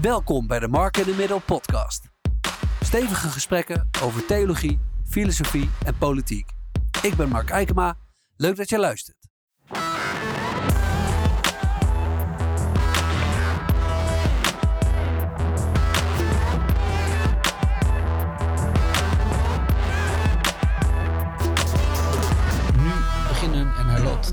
Welkom bij de Mark in the Middle podcast. Stevige gesprekken over theologie, filosofie en politiek. Ik ben Mark Eikema. Leuk dat je luistert.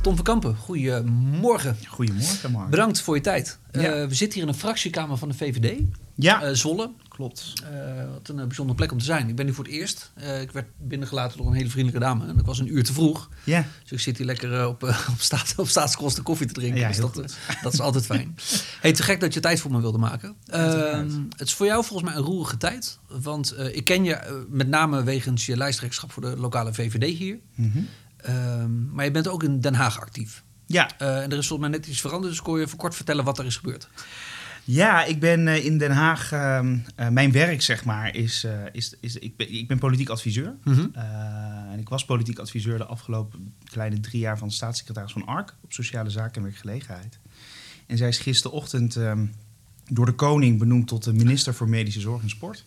Tom van Kampen, goedemorgen. Goedemorgen, Mark. Bedankt voor je tijd. Ja. Eh, we zitten hier in de fractiekamer van de VVD, Ja, eh, Zolle. klopt. Eh, wat een bijzondere plek om te zijn. Ik ben hier voor het eerst. Ik werd binnengelaten door een hele vriendelijke dame. En ik was een uur te vroeg. Ja, Dus ik zit hier lekker op, op, staat, op staatskosten koffie te drinken. Ja, dus dat, dat is altijd fijn. Hey, te gek dat je tijd voor me wilde maken. Ehm, het is voor jou volgens mij een roerige tijd. Want ik ken je met name wegens je lijsttrekkerschap voor de lokale VVD hier. Mhm. Ehm, maar je bent ook in Den Haag actief. ja. Eh, en er is volgens mij net iets veranderd. Dus kon je even kort vertellen wat er is gebeurd. ja ik ben eh, in Den Haag. ehm, eh, mijn werk, zeg maar, is. is, is ik, ben, ik ben politiek adviseur. Mhm. En ik was politiek adviseur de afgelopen kleine drie jaar van staatssecretaris van ARK op sociale zaken en werkgelegenheid. En zij is gisterochtend ehm, door de koning benoemd tot de minister voor Medische Zorg en Sport.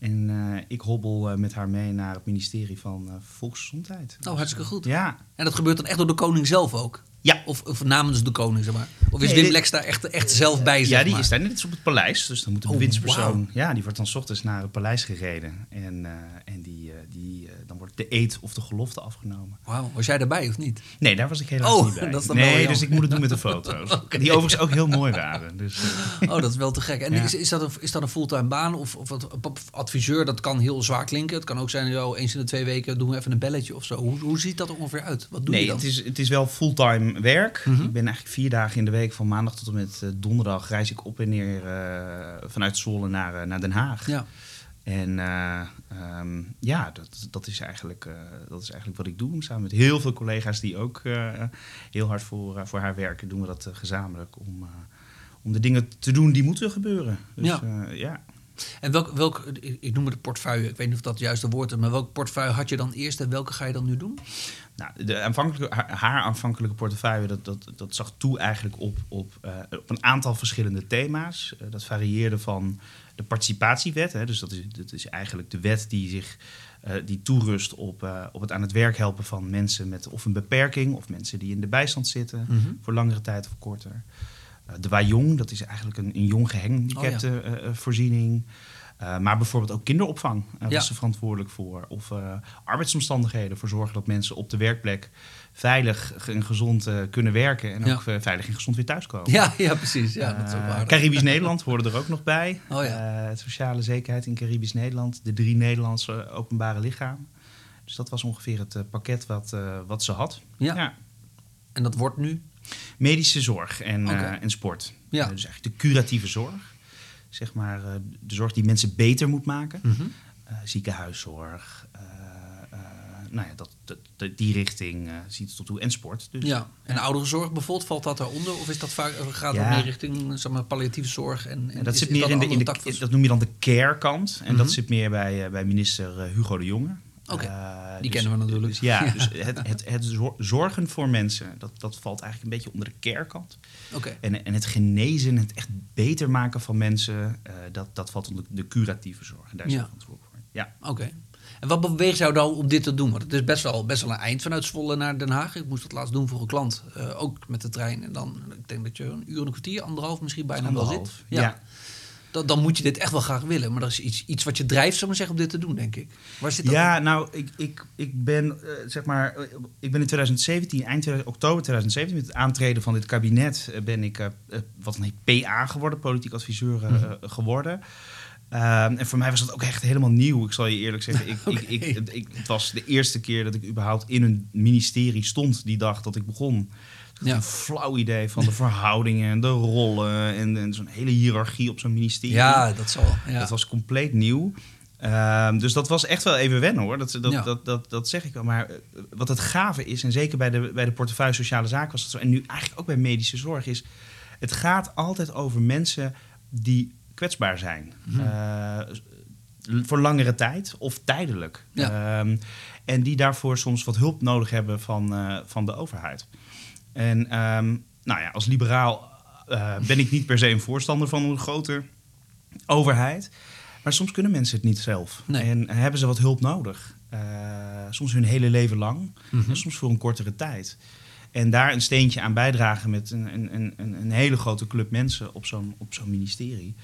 En eh, ik hobbel eh, met haar mee naar het ministerie van eh, Volksgezondheid. Oh, hartstikke goed. Ja, En dat gebeurt dan echt door de koning zelf ook? Ja. Of, of namens de koning, zeg maar? Of is Nee, Wim dit- Lex daar echt, echt zelf bij, zeg ja, die maar? is daar net op het paleis. Dus dan moet de Oh, bewindspersoon... wauw. Ja, die wordt dan 's ochtends naar het paleis gereden. En, en die, die, wordt de eed of de gelofte afgenomen. Wauw, was jij daarbij of niet? Nee, daar was ik helaas Oh, niet bij. dat is dan wel nee, dus ik moet het doen met de foto's. Die overigens ook heel mooi waren. Dus, eh, Oh, dat is wel te gek. En Ja. is, is, dat een, is dat een fulltime baan of, of wat, adviseur? Dat kan heel zwaar klinken. Het kan ook zijn, joh, eens in de twee weken doen we even een belletje of zo. Hoe, hoe ziet dat er ongeveer uit? Wat doe je nee, dan? het is, het is wel fulltime werk. Mhm. Ik ben eigenlijk vier dagen in de week, van maandag tot en met eh, donderdag, reis ik op en neer eh, vanuit Zwolle naar, naar Den Haag. Ja. En ehm, ja, dat, dat, is eigenlijk, eh, dat is eigenlijk wat ik doe. Samen met heel veel collega's die ook eh, heel hard voor, eh, voor haar werken, doen we dat gezamenlijk om, om de dingen te doen die moeten gebeuren. Dus, Ja. ja. En welk, welk, ik ik noem het de portefeuille, ik weet niet of dat het juiste woord is, maar welk portefeuille had je dan eerst en welke ga je dan nu doen? Nou, de aanvankelijke, haar, haar aanvankelijke portefeuille, dat, dat, dat zag toe eigenlijk op, op, eh, op een aantal verschillende thema's. Eh, dat varieerde van de participatiewet, hè, dus dat is, dat is eigenlijk de wet die zich eh, die toerust op, op het aan het werk helpen van mensen met of een beperking of mensen die in de bijstand zitten, Mhm. voor langere tijd of korter. De Wajong, dat is eigenlijk een, een jong gehandicapte eh, eh, voorziening. Eh, maar bijvoorbeeld ook kinderopvang eh, was Ja. ze verantwoordelijk voor. Of eh, arbeidsomstandigheden, voor zorgen dat mensen op de werkplek veilig en gezond kunnen werken. En Ja. ook veilig en gezond weer thuiskomen. Ja, ja precies. Ja, dat is ook waar. Caribisch Nederland hoorde er ook nog bij. Oh ja. Het sociale zekerheid in Caribisch Nederland. De drie Nederlandse openbare lichamen. Dus dat was ongeveer het pakket wat, wat ze had. Ja. En dat wordt nu? Medische zorg en, en sport. Ja. Dus eigenlijk de curatieve zorg. Zeg maar eh, de zorg die mensen beter moet maken. Mhm. Eh, ziekenhuiszorg. eh, nou ja, dat, die richting eh, ziet het tot toe. En sport. Dus, Ja, en ouderenzorg bijvoorbeeld, valt dat daaronder? Of is dat vaak, gaat Ja. dat meer richting zeg maar, palliatieve zorg? En, en dat is- zit meer in de, in de dat noem je dan de care kant. En Mhm. dat zit meer bij, bij minister Hugo de Jonge. Oké, Eh, die kennen we natuurlijk. Dus, ja, Ja. dus het, het, het zor- zorgen voor mensen, dat, dat valt eigenlijk een beetje onder de care kant. Oké, En, en het genezen, het echt beter maken van mensen, eh, dat, dat valt onder de curatieve zorg. En daar is Ja. verantwoordelijk voor. Ja. oké. En wat beweegt jou dan om dit te doen? Want het is best wel, best wel een eind vanuit Zwolle naar Den Haag. Ik moest het laatst doen voor een klant, eh, ook met de trein. En dan, ik denk dat je een uur en een kwartier, anderhalf misschien bijna wel Anderhalf, zit. ja. Dan, dan moet je dit echt wel graag willen. Maar dat is iets, iets wat je drijft, zou ik maar zeggen, om dit te doen, denk ik. Waar zit dat Ja, in? nou, ik, ik, ik ben eh, zeg maar, eh, ik ben in 2017, eind 2000 oktober 2017, met het aantreden van dit kabinet, eh, ben ik wat heet PA geworden, politiek adviseur Mhm. geworden. Ehm, en voor mij was dat ook echt helemaal nieuw. Ik zal je eerlijk zeggen, ik, ik, ik- het was de eerste keer dat ik überhaupt in een ministerie stond die dag dat ik begon. Ja. een flauw idee van de verhoudingen en de rollen en, en zo'n hele hiërarchie op zo'n ministerie. Ja, dat zal. Ja. Dat was compleet nieuw. Ehm, dus dat was echt wel even wennen hoor. Dat, dat, Ja. dat, dat, dat zeg ik wel. Maar eh, wat het gave is, en zeker bij de, bij de portefeuille sociale zaken was dat zo. En nu eigenlijk ook bij medische zorg is. Het gaat altijd over mensen die kwetsbaar zijn. Mhm. Eh, voor langere tijd of tijdelijk. Ja. Ehm, en die daarvoor soms wat hulp nodig hebben van, eh, van de overheid. En ehm, nou ja, als liberaal eh, ben ik niet per se een voorstander van een groter overheid. Maar soms kunnen mensen het niet zelf. Nee. En hebben ze wat hulp nodig. Eh, soms hun hele leven lang, Mhm. en soms voor een kortere tijd. En daar een steentje aan bijdragen met een, een, een, een hele grote club mensen op zo'n, op zo'n ministerie.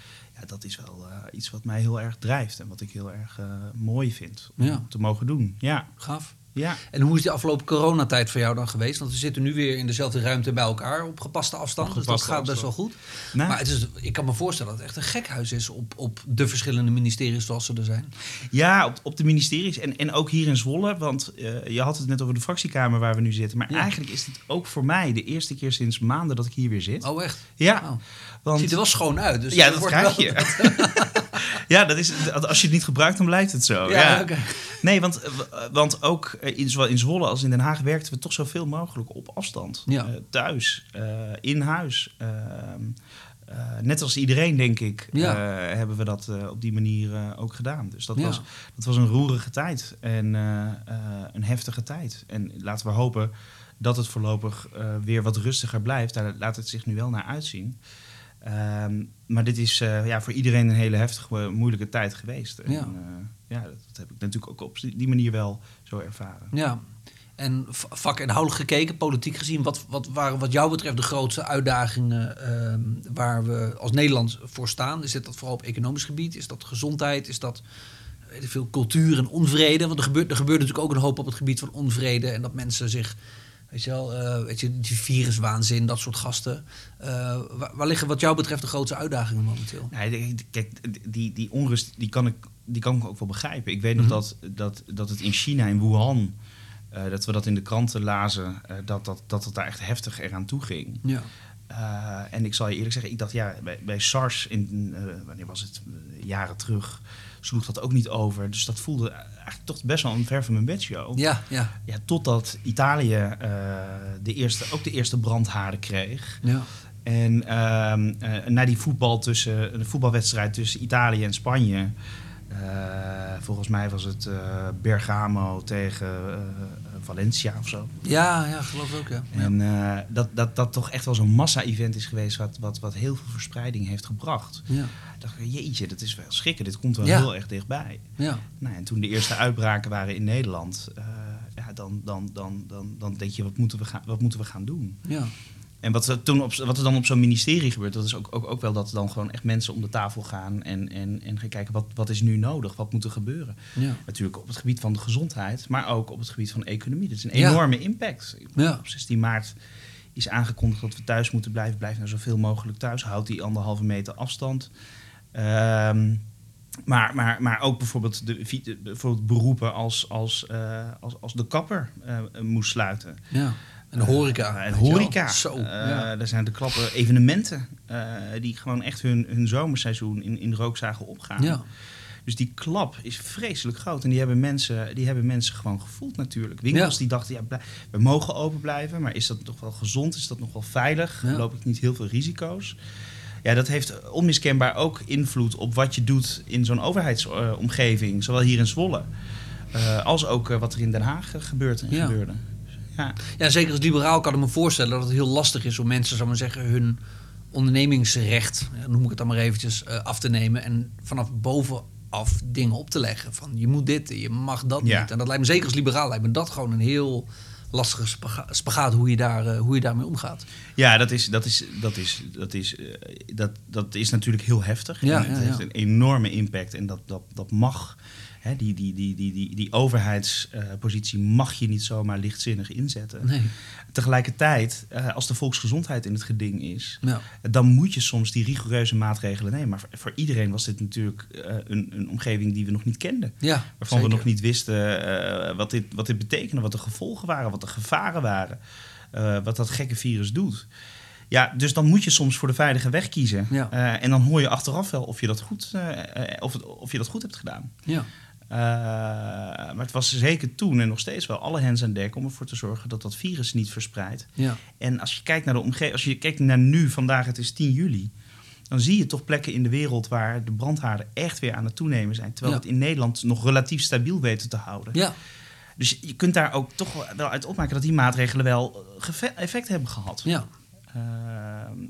Ja, dat is wel eh, iets wat mij heel erg drijft en wat ik heel erg mooi vind om Ja. te mogen doen. Ja, Gaaf. Ja. En hoe is die afgelopen coronatijd voor jou dan geweest? Want we zitten nu weer in dezelfde ruimte bij elkaar op gepaste afstand. Dus dat gaat best wel goed. Maar het is, ik kan me voorstellen dat het echt een gekhuis is op, op de verschillende ministeries zoals ze er zijn. Ja, op, op de ministeries en, en ook hier in Zwolle. Want eh, je had het net over de fractiekamer waar we nu zitten. Maar Ja. eigenlijk is dit ook voor mij de eerste keer sinds maanden dat ik hier weer zit. Oh, echt? Ja, Oh. Want... Ziet er wel schoon uit. Dus ja, dat krijg je. ja, dat is, als je het niet gebruikt, dan blijft het zo. Ja. Nee, want, eh, want ook eh, in, zowel in Zwolle als in Den Haag werkten we toch zoveel mogelijk op afstand. Ja. Eh, thuis, in huis. Ehm, eh, net als iedereen, denk ik, Ja. hebben we dat op die manier ook gedaan. Dus dat, was, dat was een roerige tijd en een heftige tijd. En laten we hopen dat het voorlopig weer wat rustiger blijft. Daar laat het zich nu wel naar uitzien. Ehm, maar dit is eh, ja, voor iedereen een hele heftige, eh, moeilijke tijd geweest. En, Ja. eh, ja, dat, dat heb ik natuurlijk ook op die manier wel zo ervaren. Ja. En vakinhoudelijk gekeken, politiek gezien, wat, wat waren wat jou betreft de grootste uitdagingen ehm, waar we als Nederland voor staan? Is dit dat vooral op economisch gebied? Is dat gezondheid? Is dat veel, cultuur en onvrede? Want er gebeurt, er gebeurt natuurlijk ook een hoop op het gebied van onvrede en dat mensen zich, weet je wel, eh, weet je, die viruswaanzin, dat soort gasten. Eh, waar, waar liggen wat jou betreft de grootste uitdagingen momenteel? Nee, kijk, die, die onrust die kan, ik, die kan ik ook wel begrijpen. Ik weet nog Mhm. dat, dat, dat het in China, in Wuhan, eh, dat we dat in de kranten lazen, dat, dat, dat het daar echt heftig eraan toe ging. Ja. En ik zal je eerlijk zeggen, ik dacht ja, bij, bij SARS, in, wanneer was het, jaren terug, sloeg dat ook niet over. Dus dat voelde eigenlijk toch best wel een ver van mijn bedshow. Ja, ja, Ja, totdat Italië eh, de eerste, ook de eerste brandhaarden kreeg. ja. En ehm, eh, na die voetbal tussen, een voetbalwedstrijd tussen Italië en Spanje. eh, volgens mij was het Bergamo tegen Valencia of zo. Ja, ja, geloof ik ook, ja. En eh, dat, dat dat toch echt wel zo'n massa-event is geweest wat, wat, wat heel veel verspreiding heeft gebracht. ja. Ik dacht, jeetje, dat is wel schrikken, dit komt wel Ja. heel erg dichtbij. ja. Nou, en toen de eerste uitbraken waren in Nederland, eh, ja, dan, dan, dan, dan, dan denk je, wat moeten we gaan, wat moeten we gaan doen? ja. En wat er, toen op, wat er dan op zo'n ministerie gebeurt, dat is ook, ook, ook wel dat er dan gewoon echt mensen om de tafel gaan en, en, en gaan kijken wat, wat is nu nodig, wat moet er gebeuren. ja. Natuurlijk op het gebied van de gezondheid, maar ook op het gebied van economie. Dat is een Ja. enorme impact. Ja. Op 16 maart is aangekondigd dat we thuis moeten blijven. Blijf nou zoveel mogelijk thuis. Houd die anderhalve meter afstand. Ehm, maar, maar, maar ook bijvoorbeeld, de- bijvoorbeeld beroepen als, als, eh, als, als de kapper eh, moest sluiten. Ja. En de horeca. Eh, en horeca. Zo. Eh, ja. Daar zijn de klappen evenementen eh, die gewoon echt hun, hun zomerseizoen in, in de rook zagen opgaan. ja. Dus die klap is vreselijk groot. En die hebben mensen, die hebben mensen gewoon gevoeld natuurlijk. Winkels Ja. die dachten, ja, we mogen open blijven. Maar is dat nog wel gezond? Is dat nog wel veilig? Ja. Loop ik niet heel veel risico's? Ja, dat heeft onmiskenbaar ook invloed op wat je doet in zo'n overheidsomgeving. zowel hier in Zwolle eh, als ook eh, wat er in Den Haag eh, gebeurt en Ja. gebeurde. Ja. ja, zeker als liberaal kan ik me voorstellen dat het heel lastig is om mensen, zou maar zeggen, hun ondernemingsrecht, noem ik het dan maar eventjes, eh, af te nemen. En vanaf bovenaf dingen op te leggen. Van je moet dit, je mag dat Ja. niet. En dat lijkt me zeker als liberaal, lijkt me dat gewoon een heel lastige spaga- spagaat hoe je, daar, eh, hoe je daarmee omgaat. Ja, dat is, dat is, dat is, dat is, eh, dat, dat is natuurlijk heel heftig. Ja, En het ja, heeft ja. een enorme impact en dat, dat, dat mag. Hè, die, die, die, die, die, die overheidspositie mag je niet zomaar lichtzinnig inzetten. Nee. Tegelijkertijd, eh, als de volksgezondheid in het geding is, Ja. dan moet je soms die rigoureuze maatregelen nemen. Maar voor, iedereen was dit natuurlijk eh, een, een omgeving die we nog niet kenden. Ja, Waarvan we nog niet wisten eh, wat, dit, wat dit betekende, wat de gevolgen waren, wat de gevaren waren, wat dat gekke virus doet. Ja, dus dan moet je soms voor de veilige weg kiezen. Ja. En dan hoor je achteraf wel of je dat goed, of, of je dat goed hebt gedaan. Ja. Eh, maar het was zeker toen en nog steeds wel alle hens aan dek om ervoor te zorgen dat dat virus niet verspreidt. Ja. En als je kijkt naar de omgeving, als je kijkt naar nu, vandaag, het is 10 juli. Dan zie je toch plekken in de wereld waar de brandhaarden echt weer aan het toenemen zijn. Terwijl Ja. het in Nederland nog relatief stabiel weten te houden. Ja. Dus je kunt daar ook toch wel- uit opmaken dat die maatregelen wel geve- effect hebben gehad. Ja. Eh,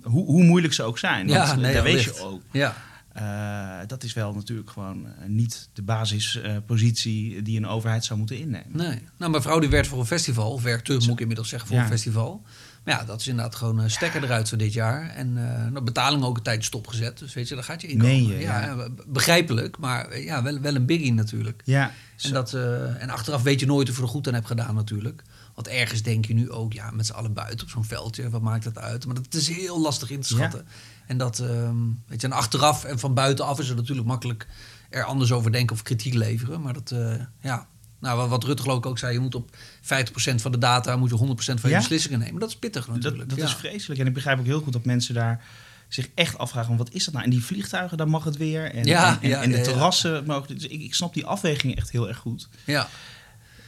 hoe, hoe moeilijk ze ook zijn. Ja, Want nee, daar weet je ook. Ja. Eh, dat is wel natuurlijk gewoon eh, niet de basispositie die een overheid zou moeten innemen. Nee. Nou, mijn vrouw die werkt voor een festival, of werkt terug, moet ik inmiddels zeggen, voor Ja. een festival. Maar ja, dat is inderdaad gewoon een stekker eruit voor dit jaar. En eh nou, betaling ook een tijd stopgezet. Dus weet je, daar gaat je inkomen. Meen je, ja, begrijpelijk, maar eh, ja, wel, wel een biggie natuurlijk. Ja, En, dat, eh, en achteraf weet je nooit of je er goed aan hebt gedaan natuurlijk. Want ergens denk je nu ook, ja, met z'n allen buiten op zo'n veldje, wat maakt dat uit? Maar dat is heel lastig in te schatten. En dat, ehm, weet je, en achteraf en van buitenaf is het natuurlijk makkelijk er anders over denken of kritiek leveren. Maar dat, eh, ja, nou, wat- Rutte geloof ik ook zei, je moet op 50% van de data moet je 100% van je Ja. beslissingen nemen. Dat is pittig natuurlijk. dat, dat ja. is vreselijk. En ik begrijp ook heel goed dat mensen daar zich echt afvragen: van, wat is dat nou? En die vliegtuigen, daar mag het weer. En, Ja, en, en, ja, en de terrassen mogen. Dus ik, ik snap die afwegingen echt heel erg goed. ja.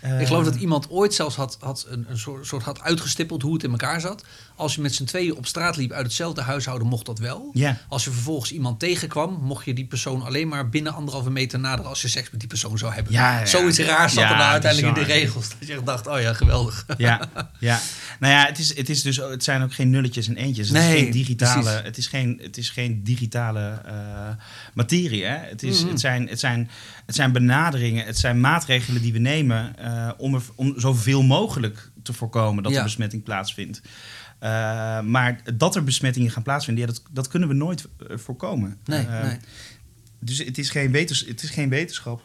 Eh, Ik geloof dat iemand ooit zelfs had, had een, een soort, soort had uitgestippeld hoe het in elkaar zat. Als je met z'n tweeën op straat liep uit hetzelfde huishouden, mocht dat wel. Ja. Als je vervolgens iemand tegenkwam, mocht je die persoon alleen maar binnen anderhalve meter naderen als je seks met die persoon zou hebben. Ja, ja. Zoiets raars zat er nou uiteindelijk in de regels. Dat je echt dacht, oh ja, geweldig. Ja, ja. Nou ja, het, is, het, is dus, het zijn ook geen nulletjes en eentjes. Het Nee, is geen digitale, precies. het is geen, het is geen digitale eh, materie. Hè? Het, is, het, zijn, het, zijn, het zijn benaderingen, het zijn maatregelen die we nemen eh, om, er, om zoveel mogelijk te voorkomen dat er besmetting plaatsvindt. Eh, maar dat er besmettingen gaan plaatsvinden, ja, dat, dat kunnen we nooit eh, voorkomen. Nee, Eh, nee. Dus het is geen, wetens, het is geen wetenschap.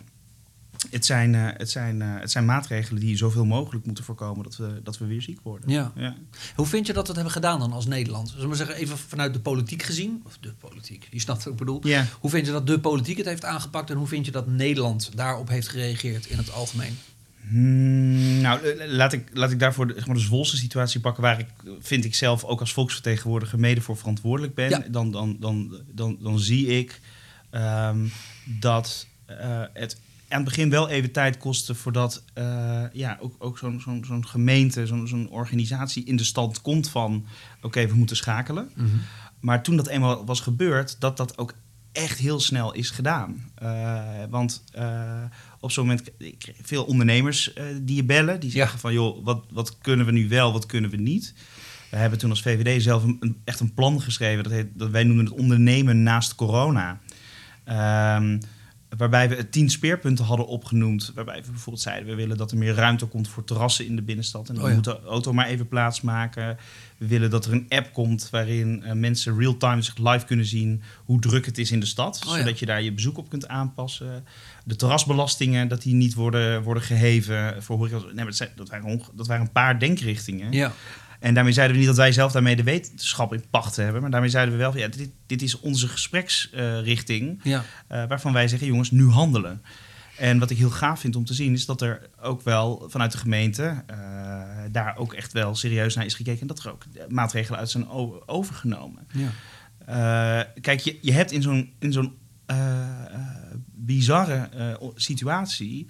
Het zijn, het, zijn, het zijn maatregelen die zoveel mogelijk moeten voorkomen dat we, dat we weer ziek worden. Ja. Ja. Hoe vind je dat we het hebben gedaan dan als Nederland? Zullen we maar zeggen, even vanuit de politiek gezien. Of de politiek, je snapt wat ik bedoel. Ja. Hoe vind je dat de politiek het heeft aangepakt en hoe vind je dat Nederland daarop heeft gereageerd in het algemeen? Hmm, nou, eh, laat ik, laat ik daarvoor de, zeg maar, de Zwolse situatie pakken, waar ik, vind ik zelf ook als volksvertegenwoordiger mede voor verantwoordelijk ben. Ja. Dan, dan, dan, dan, dan zie ik ehm, dat eh, het aan het begin wel even tijd kostte voordat eh, ja, ook, ook zo'n zo'n zo'n gemeente, zo'n zo'n organisatie in de stand komt van oké, we moeten schakelen. Maar toen dat eenmaal was gebeurd, dat dat ook echt heel snel is gedaan. Eh, want eh, op zo'n moment veel ondernemers eh, die je bellen, die Ja. zeggen van joh, wat, wat kunnen we nu wel, wat kunnen we niet. We hebben toen als VVD zelf een, een- echt een plan geschreven. Dat, heet, dat wij noemen het ondernemen naast corona. Ehm, waarbij we tien speerpunten hadden opgenoemd. Waarbij we bijvoorbeeld zeiden, we willen dat er meer ruimte komt voor terrassen in de binnenstad. En dan Oh ja. moet de auto maar even plaatsmaken. We willen dat er een app komt waarin eh, mensen real-time zich live kunnen zien hoe druk het is in de stad. Oh ja. Zodat je daar je bezoek op kunt aanpassen. De terrasbelastingen, dat die niet worden, worden geheven voor horeca. Nee, dat, zijn, dat, waren dat waren een paar denkrichtingen. Ja, En daarmee zeiden we niet dat wij zelf daarmee de wetenschap in pacht hebben. Maar daarmee zeiden we wel ja, dit, dit is onze gespreksrichting. ja. eh, waarvan wij zeggen, jongens, nu handelen. En wat ik heel gaaf vind om te zien, is dat er ook wel vanuit de gemeente eh, daar ook echt wel serieus naar is gekeken. En dat er ook maatregelen uit zijn overgenomen. ja. Eh, kijk, je, je hebt in zo'n, bizarre situatie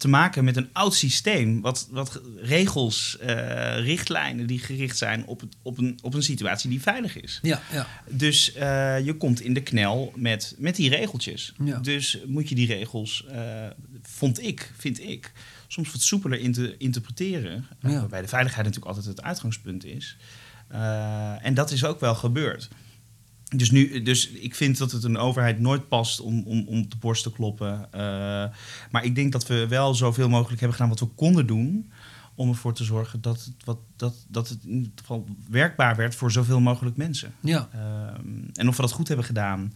te maken met een oud systeem. Wat, wat regels, eh, richtlijnen die gericht zijn op, het, op, een, op een situatie die veilig is. ja, ja. Dus eh, je komt in de knel met, met die regeltjes. Ja. Dus moet je die regels, eh, vond ik, vind ik, soms wat soepeler in te interpreteren. Ja. waarbij de veiligheid natuurlijk altijd het uitgangspunt is. En dat is ook wel gebeurd. Dus, nu, dus ik vind dat het een overheid nooit past om, om, om op de borst te kloppen. Eh, maar ik denk dat we wel zoveel mogelijk hebben gedaan wat we konden doen. Om ervoor te zorgen dat het, wat, dat, dat het in ieder geval werkbaar werd voor zoveel mogelijk mensen. ja. Ehm, en of we dat goed hebben gedaan,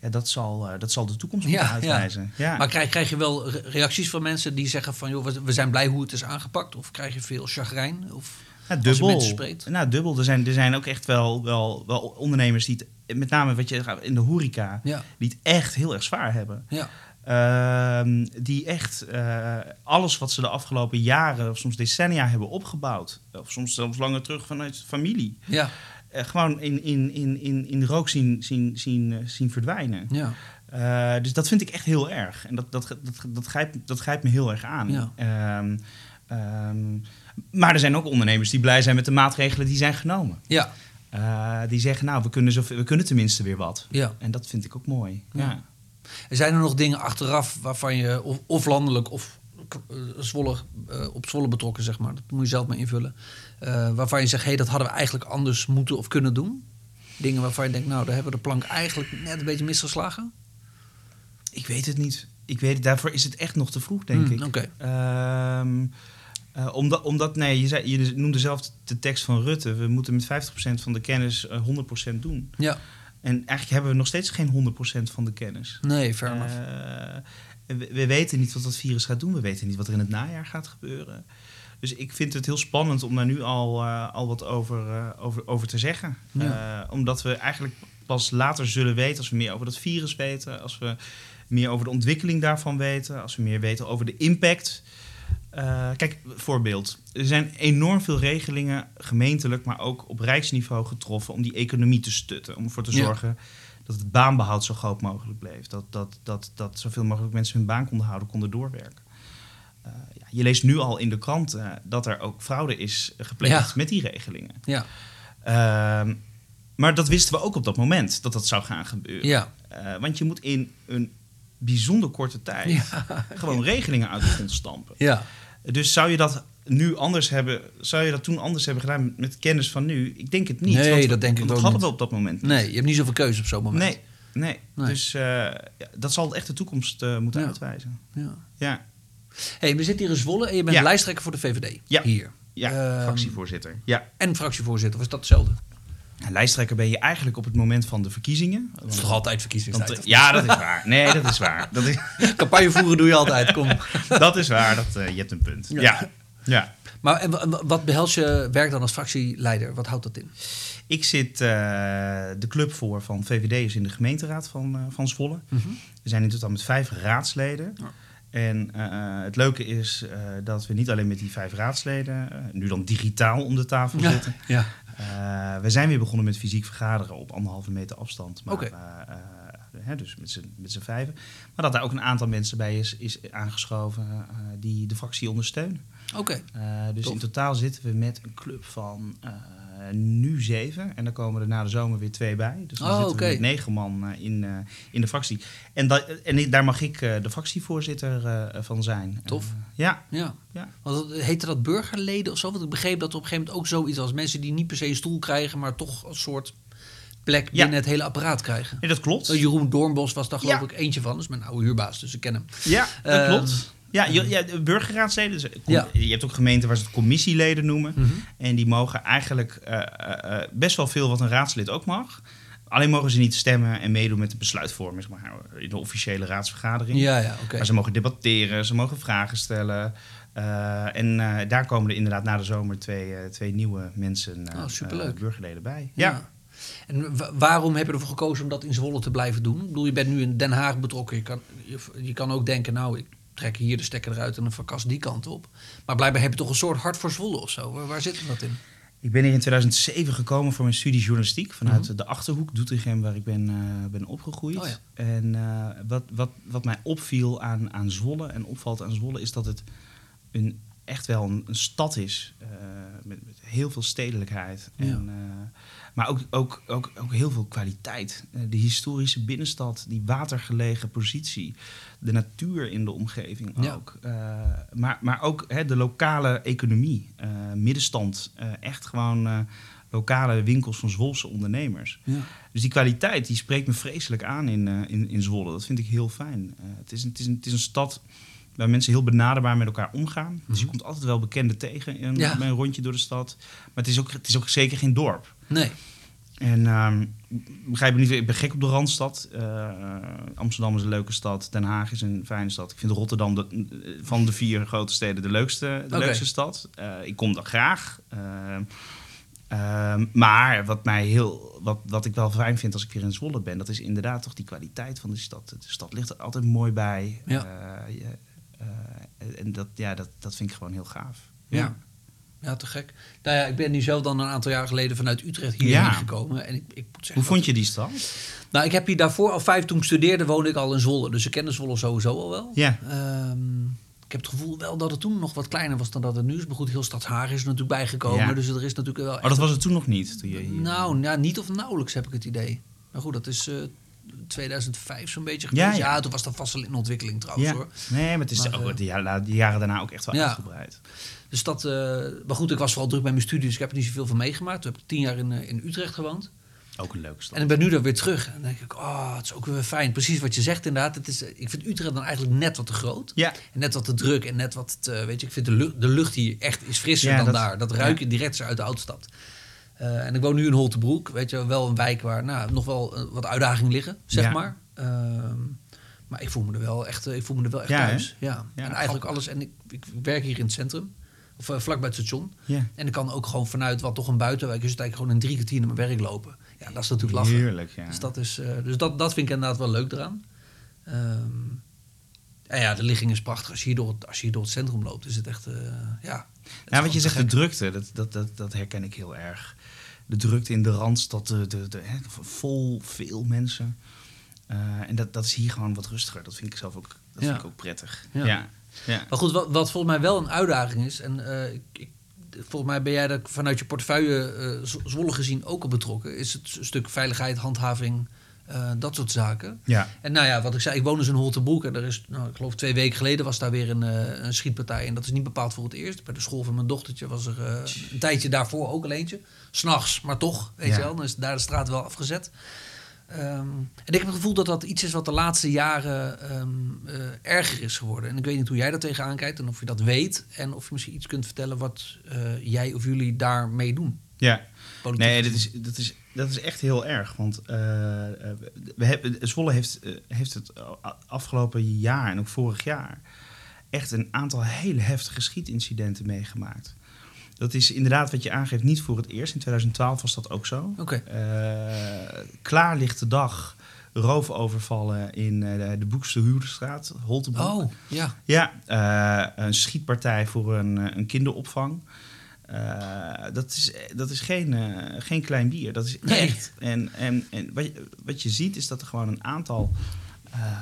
ja, dat, zal, eh, dat zal de toekomst moeten Ja, uitwijzen. Ja. Maar krijg, krijg je wel re- reacties van mensen die zeggen van... joh, we, zijn blij hoe het is aangepakt? Of krijg je veel chagrijn? Of, Ja, dubbel. Nou, dubbel. Er zijn, er zijn ook echt wel, wel, wel ondernemers die het, met name wat je in de horeca, Ja, die het echt heel erg zwaar hebben. ja, Ehm, die echt eh, alles wat ze de afgelopen jaren of soms decennia hebben opgebouwd, of soms zelfs langer terug vanuit familie, ja, eh, gewoon in, in, in, in, in rook zien, zien, zien, eh, zien verdwijnen. ja. Dus dat vind ik echt heel erg. En dat, dat, dat, dat, grijpt, dat grijpt me heel erg aan. Ja. Ehm, ehm, maar er zijn ook ondernemers die blij zijn met de maatregelen die zijn genomen. Ja, Eh, die zeggen, nou, we kunnen, zoveel, we kunnen tenminste weer wat. ja. En dat vind ik ook mooi. Ja. Ja. Zijn er nog dingen achteraf waarvan je, of, of landelijk of eh, Zwolle, eh, op Zwolle betrokken, zeg maar, dat moet je zelf maar invullen, waarvan je zegt, hé, hey, dat hadden we eigenlijk anders moeten of kunnen doen? Dingen waarvan je denkt, nou, daar hebben we de plank eigenlijk net een beetje misgeslagen? Ik weet het niet. Ik weet, daarvoor is het echt nog te vroeg, denk Hmm, ik. Oké. Ehm, eh, omdat, omdat, nee, je, zei, je noemde zelf de tekst van Rutte. We moeten met 50% van de kennis eh, 100% doen. Ja, En eigenlijk hebben we nog steeds geen 100% van de kennis. nee, fair enough. Eh, we, we weten niet wat dat virus gaat doen. We weten niet wat er in het najaar gaat gebeuren. Dus ik vind het heel spannend om daar nu al, eh, al wat over, eh, over, over te zeggen. Ja. Eh, omdat we eigenlijk pas later zullen weten, als we meer over dat virus weten, als we meer over de ontwikkeling daarvan weten, als we meer weten over de impact. Eh, kijk, voorbeeld. Er zijn enorm veel regelingen, gemeentelijk, maar ook op rijksniveau getroffen om die economie te stutten. Om ervoor te Ja. zorgen dat het baanbehoud zo groot mogelijk bleef. Dat, dat, dat, dat zoveel mogelijk mensen hun baan konden houden, konden doorwerken. Eh, ja, je leest nu al in de krant eh, dat er ook fraude is gepleegd Ja. met die regelingen. Ja, Ehm, maar dat wisten we ook op dat moment, dat dat zou gaan gebeuren. ja. Want je moet in een bijzonder korte tijd Ja. gewoon regelingen uit de grond stampen. ja. Dus zou je dat nu anders hebben, zou je dat toen anders hebben gedaan met, kennis van nu? Ik denk het niet. Nee, want dat denk ik ook hadden niet. we op dat moment niet. Nee, je hebt niet zoveel keuze op zo'n moment. nee, nee. Nee. Dus eh, dat zal echt de toekomst eh, moeten Ja. uitwijzen. Ja. Ja, hey, we zitten hier in Zwolle en je bent lijsttrekker voor de VVD. Ja. Hier. ja Ehm, fractievoorzitter. Ja. En fractievoorzitter, of is dat hetzelfde? Lijsttrekker ben je eigenlijk op het moment van de verkiezingen. Dat is toch altijd Want, verkiezingstijd? eh, ja, dat is waar. Nee, dat is waar. Dat is, Campagne voeren doe je altijd, kom. dat is waar. Dat, eh, je hebt een punt. Ja. Ja. ja. Maar en, wa- wat behelst je werk dan als fractieleider? Wat houdt dat in? Ik zit eh, de club voor van VVD'ers in de gemeenteraad van, eh, van Zwolle. We zijn in totaal met vijf raadsleden. En het leuke is dat we niet alleen met die vijf raadsleden, nu dan digitaal om de tafel zitten. ja. Eh, we zijn weer begonnen met fysiek vergaderen op anderhalve meter afstand. Maar, eh, eh, hè, dus met z'n, met z'n vijven. Maar dat daar ook een aantal mensen bij is, is aangeschoven die de fractie ondersteunen. Oké. Dus in totaal zitten we met een club van nu zeven. En dan komen er na de zomer weer twee bij. Dus dan Oh, zitten we met negen man eh, in, eh, in de fractie. En, dat, en daar mag ik eh, de fractievoorzitter eh, van zijn. Tof. Eh, ja, Ja. Ja. Want heette dat burgerleden of zo? Want ik begreep dat er op een gegeven moment ook zoiets als mensen die niet per se een stoel krijgen, maar toch een soort plek Ja. binnen het hele apparaat krijgen. nee, dat klopt. Jeroen Doornbos was daar geloof Ja. ik eentje van. Dat is mijn oude huurbaas, dus ik ken hem. Ja, dat Ehm, klopt. Ja, je, ja, de burgerraadsleden. Dus, Ja. Je hebt ook gemeenten waar ze het commissieleden noemen. Mhm. En die mogen eigenlijk eh, eh, eh, best wel veel wat een raadslid ook mag. Alleen mogen ze niet stemmen en meedoen met de besluitvorming zeg maar, in de officiële raadsvergadering. Ja, ja. Maar ze mogen debatteren, ze mogen vragen stellen. En daar komen er inderdaad na de zomer twee, twee nieuwe mensen, Oh, burgerleden bij. Ja. Ja. En wa- waarom heb je ervoor gekozen om dat in Zwolle te blijven doen? Ik bedoel, je bent nu in Den Haag betrokken. Je kan, je, je kan ook denken, nou, ik trek hier de stekker eruit en dan verkast die kant op. Maar blijkbaar heb je toch een soort hart voor Zwolle of zo. Waar, waar zit dat in? Ik ben hier in 2007 gekomen voor mijn studie journalistiek vanuit de Achterhoek, Doetinchem, waar ik ben, eh, ben opgegroeid. Oh ja. En eh, wat, wat, wat mij opviel aan, aan Zwolle en opvalt aan Zwolle is dat het een, echt wel een, een stad is eh, met, met heel veel stedelijkheid. Ja. En, maar ook, ook, ook, ook heel veel kwaliteit. Eh, de historische binnenstad, die watergelegen positie, de natuur in de omgeving ook. Eh, maar, maar ook hè, de lokale economie, eh, middenstand, echt gewoon lokale winkels van Zwolse ondernemers. Ja. Dus die kwaliteit die spreekt me vreselijk aan in, in, in Zwolle. Dat vind ik heel fijn. Het, is een, het, is het is een stad waar mensen heel benaderbaar met elkaar omgaan. Dus je komt altijd wel bekenden tegen in, Ja. bij een rondje door de stad. Maar het is ook, het is ook zeker geen dorp. Nee. En ehm, begrijp me niet, ik ben gek op de Randstad. Eh, Amsterdam is een leuke stad. Den Haag is een fijne stad. Ik vind Rotterdam de, van de vier grote steden de leukste, de leukste stad. Eh, ik kom daar graag. Ehm, ehm, maar wat, mij heel, wat, wat ik wel fijn vind als ik weer in Zwolle ben... dat is inderdaad toch die kwaliteit van de stad. De stad ligt er altijd mooi bij. Ja. Eh, je- eh, en dat, ja, dat, dat vind ik gewoon heel gaaf. Ja. Ja, te gek. Nou ja, ik ben nu zelf dan een aantal jaar geleden vanuit Utrecht hierheen Ja. gekomen. En ik, ik moet zeggen, Hoe vond je die stad? Nou, ik heb hier daarvoor al vijf, toen ik studeerde, woonde ik al in Zwolle. Dus ik kende Zwolle sowieso al wel. Ja. Ehm, ik heb het gevoel wel dat het toen nog wat kleiner was dan dat het nu is. Maar goed, heel Stadshaag is er natuurlijk bijgekomen. Ja. Dus er is natuurlijk wel Oh, dat was het toen nog niet? Toen je hier... Nou, ja, niet of nauwelijks heb ik het idee. Maar goed, dat is eh 2005 zo'n beetje Ja, geweest. Ja, ja. toen was dat vast wel in ontwikkeling trouwens Ja. hoor. Nee, maar het is Maar, ook eh, de, jaren, de jaren daarna ook echt wel Ja. uitgebreid. Dus dat, eh, maar goed, ik was vooral druk bij mijn studie, dus ik heb er niet zoveel van meegemaakt. Toen heb ik tien jaar in, eh, in Utrecht gewoond. Ook een leuke stad. En ik ben nu dan weer terug. En dan denk ik, oh, het is ook weer fijn. Precies wat je zegt inderdaad. Het is, ik vind Utrecht dan eigenlijk net wat te groot. Ja. En net wat te druk en net wat te, weet je, ik vind de lucht, de lucht hier echt is frisser Ja, dan dat- daar. Dat ruik je direct zo uit de Oudstad. Eh, en ik woon nu in Holtebroek, weet je, wel een wijk waar nou, nog wel eh, wat uitdagingen liggen, zeg Ja. maar. Ehm, maar ik voel me er wel echt, eh, ik voel me er wel echt Ja, thuis. Ja. Ja, en eigenlijk alles. En ik, ik werk hier in het centrum, of uh, vlakbij het station. Ja. En ik kan ook gewoon vanuit wat toch een buitenwijk is, het eigenlijk gewoon in drie kwartier naar mijn werk lopen. Ja, dat is natuurlijk lachen. Heerlijk, ja. Dus, dat, is, dus dat, dat vind ik inderdaad wel leuk eraan. En ja, de ligging is prachtig. Als je hier door het, als je hier door het centrum loopt, is het echt, eh, ja. het Ja, wat je zegt, de drukte, dat, dat, dat, dat herken ik heel erg. De drukte in de Randstad, de, de, de, hè, vol, veel mensen. Eh, en dat, dat is hier gewoon wat rustiger. Dat vind ik zelf ook, dat Ja. vind ik ook prettig. Ja. Ja. Ja. Maar goed, wat, wat volgens mij wel een uitdaging is, en eh, ik, ik, volgens mij ben jij er vanuit je portefeuille eh, Z- Zwolle gezien ook op betrokken, is het stuk veiligheid, handhaving, eh, dat soort zaken. Ja. En nou ja, wat ik zei, ik woon dus in Holtenbroek. En er is, nou, ik geloof twee weken geleden was daar weer een, eh, een schietpartij. En dat is niet bepaald voor het eerst. Bij de school van mijn dochtertje was er eh, een tijdje daarvoor ook al eentje. S'nachts, maar toch, weet Ja. je wel. Dan is daar de straat wel afgezet. Ehm, en ik heb het gevoel dat dat iets is wat de laatste jaren ehm, eh, erger is geworden. En ik weet niet hoe jij daar tegenaan kijkt en of je dat weet. En of je misschien iets kunt vertellen wat jij of jullie daarmee doen. ja. Politiek Nee, dat is, dat, is, dat is echt heel erg. Want eh, eh, we hebben, Zwolle heeft, eh, heeft het afgelopen jaar en ook vorig jaar echt een aantal hele heftige schietincidenten meegemaakt. Dat is inderdaad wat je aangeeft niet voor het eerst. In 2012 was dat ook zo. Oké. Eh, klaarlichte dag, roofovervallen in de Boekste Huurstraat, Holtenbroek. Oh, ja. Ja, een schietpartij voor een, een kinderopvang. Eh, dat is, dat is geen, eh, geen klein bier. Dat is Nee. echt. En, en, en wat, je, wat je ziet is dat er gewoon een aantal eh,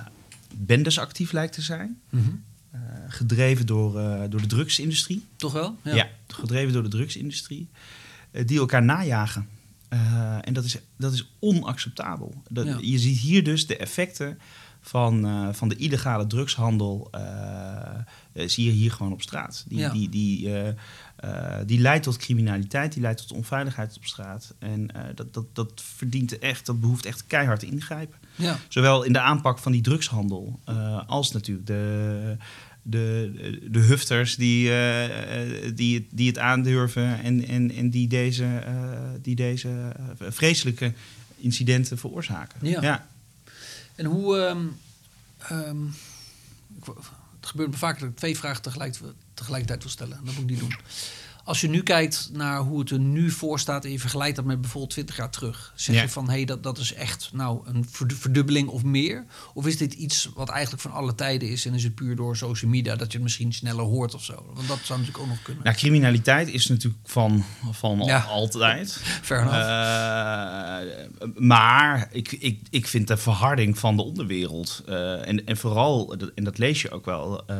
bendes actief lijkt te zijn. Mhm. Eh, gedreven door, eh, door de drugsindustrie. Toch wel? Ja. gedreven door de drugsindustrie. eh, die elkaar najagen. Eh, en dat is, dat is onacceptabel. Dat, Ja. Je ziet hier dus de effecten van, eh, van de illegale drugshandel. eh, eh, zie je hier gewoon op straat. Die, Ja. die, die, die leidt tot criminaliteit, die leidt tot onveiligheid op straat. En dat, dat, dat verdient echt, dat behoeft echt keihard ingrijpen. Ja. Zowel in de aanpak van die drugshandel als natuurlijk de, de, de hufters die, die, het- die het aandurven en, en, en die deze, die deze vreselijke incidenten veroorzaken. Ja. En hoe. ehm, ehm, het gebeurt me vaak dat ik twee vragen tegelijk, tegelijkertijd wil stellen. Dat moet ik niet doen. Als je nu kijkt naar hoe het er nu voor staat en je vergelijkt dat met bijvoorbeeld 20 jaar terug, zeg Ja. je van hé, hey, dat, dat is echt nou een verdu- verdubbeling of meer? Of is dit iets wat eigenlijk van alle tijden is en is het puur door social media dat je het misschien sneller hoort of zo? Want dat zou natuurlijk ook nog kunnen. Nou, criminaliteit is natuurlijk van, van al- altijd. Enough. Eh, maar ik, ik, ik vind de verharding van de onderwereld, eh, en, en vooral, en dat lees je ook wel, eh,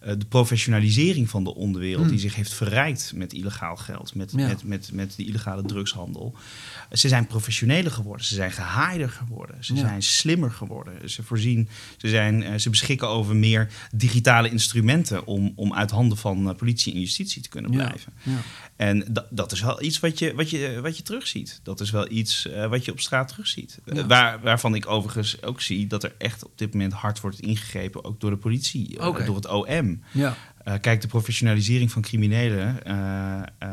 de professionalisering van de onderwereld, Hmm. die zich heeft verrijkt met illegaal geld, met, Ja. met, met, met de illegale drugshandel. Ze zijn professioneler geworden, ze zijn gehaaider geworden, ze Ja. zijn slimmer geworden. Ze, voorzien, ze, zijn, eh, ze beschikken over meer digitale instrumenten om, om uit handen van eh, politie en justitie te kunnen blijven. Ja. En dat, dat is wel iets wat je, wat je, wat je terugziet. Dat is wel iets eh, wat je op straat terugziet. Eh, waar, waarvan ik overigens ook zie dat er echt op dit moment hard wordt ingegrepen, ook door de politie, eh, Oké. door het OM. Ja. Eh, kijk, de professionalisering van criminelen. eh, eh,